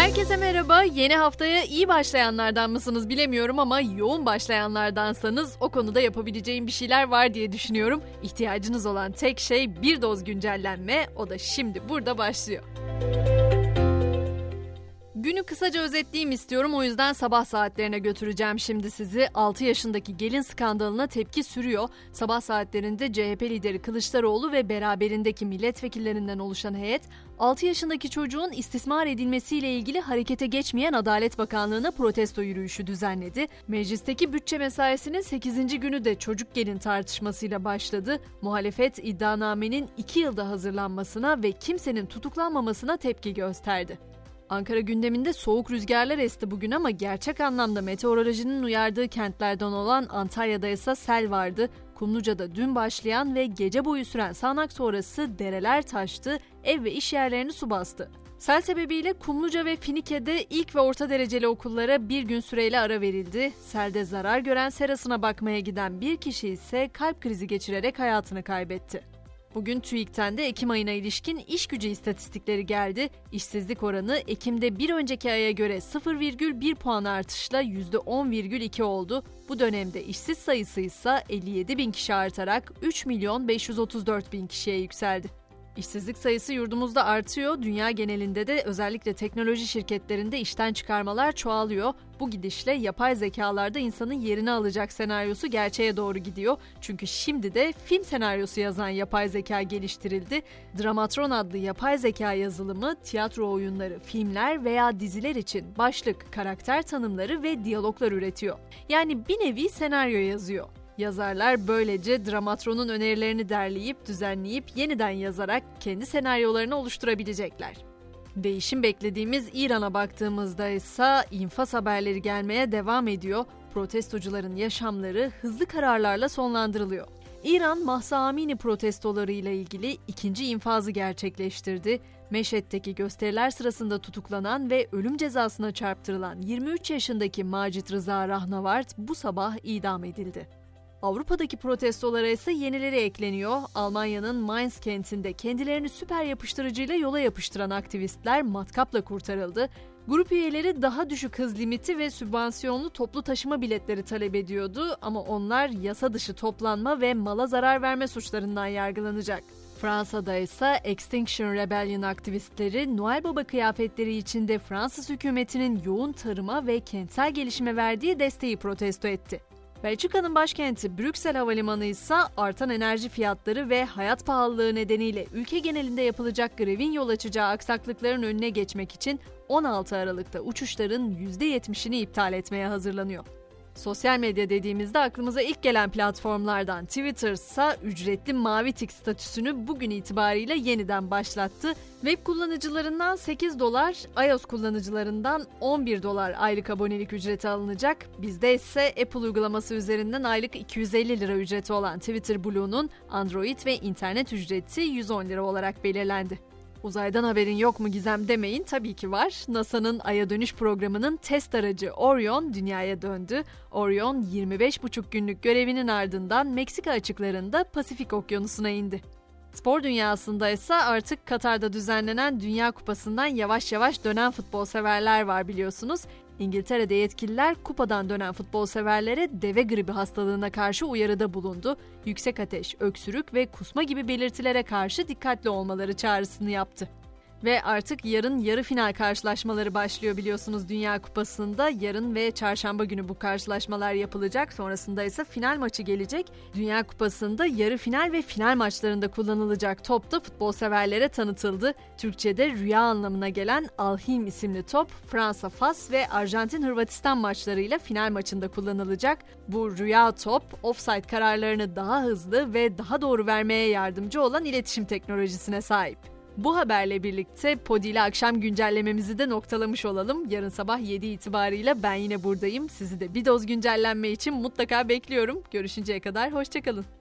Herkese merhaba. Yeni haftaya iyi başlayanlardan mısınız bilemiyorum ama yoğun başlayanlardansanız o konuda yapabileceğim bir şeyler var diye düşünüyorum. İhtiyacınız olan tek şey bir doz güncellenme. O da şimdi burada başlıyor. Günü kısaca özetleyeyim istiyorum o yüzden sabah saatlerine götüreceğim şimdi sizi. 6 yaşındaki gelin skandalına tepki sürüyor. Sabah saatlerinde CHP lideri Kılıçdaroğlu ve beraberindeki milletvekillerinden oluşan heyet 6 yaşındaki çocuğun istismar edilmesiyle ilgili harekete geçmeyen Adalet Bakanlığı'na protesto yürüyüşü düzenledi. Meclisteki bütçe mesaisinin 8. günü de çocuk gelin tartışmasıyla başladı. Muhalefet iddianamenin 2 yılda hazırlanmasına ve kimsenin tutuklanmamasına tepki gösterdi. Ankara gündeminde soğuk rüzgarlar esti bugün ama gerçek anlamda meteorolojinin uyardığı kentlerden olan Antalya'da ise sel vardı. Kumluca'da dün başlayan ve gece boyu süren sağanak sonrası dereler taştı, ev ve iş yerlerini su bastı. Sel sebebiyle Kumluca ve Finike'de ilk ve orta dereceli okullara bir gün süreyle ara verildi. Selde zarar gören serasına bakmaya giden bir kişi ise kalp krizi geçirerek hayatını kaybetti. Bugün TÜİK'ten de Ekim ayına ilişkin iş gücü istatistikleri geldi. İşsizlik oranı Ekim'de bir önceki aya göre 0,1 puan artışla %10,2 oldu. Bu dönemde işsiz sayısı ise 57 bin kişi artarak 3 milyon 534 bin kişiye yükseldi. İşsizlik sayısı yurdumuzda artıyor. Dünya genelinde de özellikle teknoloji şirketlerinde işten çıkarmalar çoğalıyor. Bu gidişle yapay zekalarda insanın yerini alacak senaryosu gerçeğe doğru gidiyor. Çünkü şimdi de film senaryosu yazan yapay zeka geliştirildi. Dramatron adlı yapay zeka yazılımı tiyatro oyunları, filmler veya diziler için başlık, karakter tanımları ve diyaloglar üretiyor. Yani bir nevi senaryo yazıyor. Yazarlar böylece Dramatron'un önerilerini derleyip, düzenleyip yeniden yazarak kendi senaryolarını oluşturabilecekler. Değişim beklediğimiz İran'a baktığımızda ise infaz haberleri gelmeye devam ediyor. Protestocuların yaşamları hızlı kararlarla sonlandırılıyor. İran, Mahsa Amini protestoları ile ilgili ikinci infazı gerçekleştirdi. Meşet'teki gösteriler sırasında tutuklanan ve ölüm cezasına çarptırılan 23 yaşındaki Macit Rıza Rahnavart bu sabah idam edildi. Avrupa'daki protestolara ise yenileri ekleniyor. Almanya'nın Mainz kentinde kendilerini süper yapıştırıcıyla yola yapıştıran aktivistler matkapla kurtarıldı. Grup üyeleri daha düşük hız limiti ve sübvansiyonlu toplu taşıma biletleri talep ediyordu ama onlar yasa dışı toplanma ve mala zarar verme suçlarından yargılanacak. Fransa'da ise Extinction Rebellion aktivistleri Noel Baba kıyafetleri içinde Fransız hükümetinin yoğun tarıma ve kentsel gelişime verdiği desteği protesto etti. Belçika'nın başkenti Brüksel Havalimanı ise artan enerji fiyatları ve hayat pahalılığı nedeniyle ülke genelinde yapılacak grevin yol açacağı aksaklıkların önüne geçmek için 16 Aralık'ta uçuşların %70'ini iptal etmeye hazırlanıyor. Sosyal medya dediğimizde aklımıza ilk gelen platformlardan Twitter ise ücretli mavi tik statüsünü bugün itibariyle yeniden başlattı. Web kullanıcılarından 8 dolar, iOS kullanıcılarından 11 dolar aylık abonelik ücreti alınacak. Bizde ise Apple uygulaması üzerinden aylık 250 lira ücreti olan Twitter Blue'nun Android ve internet ücreti 110 lira olarak belirlendi. Uzaydan haberin yok mu Gizem demeyin tabii ki var. NASA'nın Ay'a dönüş programının test aracı Orion dünyaya döndü. Orion 25,5 günlük görevinin ardından Meksika açıklarında Pasifik Okyanusu'na indi. Spor dünyasında ise artık Katar'da düzenlenen Dünya Kupası'ndan yavaş yavaş dönen futbol severler var biliyorsunuz. İngiltere'de yetkililer kupadan dönen futbol severlere deve gribi hastalığına karşı uyarıda bulundu. Yüksek ateş, öksürük ve kusma gibi belirtilere karşı dikkatli olmaları çağrısını yaptı. Ve artık yarın yarı final karşılaşmaları başlıyor biliyorsunuz Dünya Kupası'nda. Yarın ve çarşamba günü bu karşılaşmalar yapılacak. Sonrasında ise final maçı gelecek. Dünya Kupası'nda yarı final ve final maçlarında kullanılacak top da futbol severlere tanıtıldı. Türkçe'de rüya anlamına gelen Alhim isimli top Fransa Fas ve Arjantin Hırvatistan maçlarıyla final maçında kullanılacak. Bu rüya top offside kararlarını daha hızlı ve daha doğru vermeye yardımcı olan iletişim teknolojisine sahip. Bu haberle birlikte Podi ile akşam güncellememizi de noktalamış olalım. Yarın sabah 7 itibariyle ben yine buradayım. Sizi de bir doz güncellenme için mutlaka bekliyorum. Görüşünceye kadar hoşçakalın.